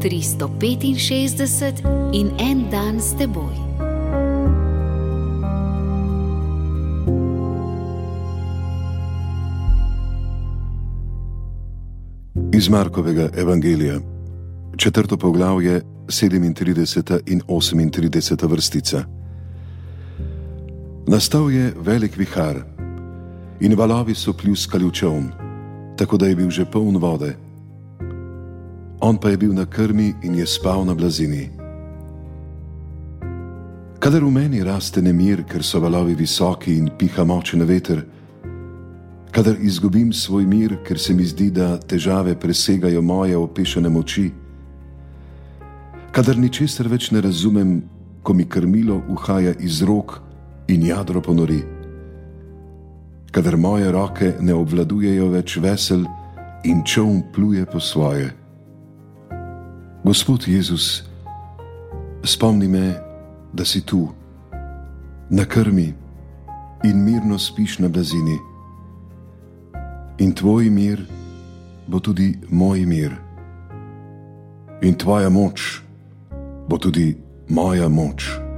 365 in en dan s teboj. Iz Markovega evangelija, četrto poglavje, 37 in 38 vrstica. Nastal je velik vihar in valovi so pljuskali v čovn, tako da je bil že poln vode. On pa je bil na krmi in je spal na blazini. Kadar v meni raste nemir, ker so valovi visoki in piha močen veter, kadar izgubim svoj mir, ker se mi zdi, da težave presegajo moje opešene moči, kadar ničesar več ne razumem, ko mi krmilo uhaja iz rok in jadro ponori, kadar moje roke ne obvladujejo več vesel in čovn pluje po svoje. Gospod Jezus, spomni me, da si tu, na krmi in mirno spiš na blazini. In tvoj mir bo tudi moj mir, in tvoja moč bo tudi moja moč.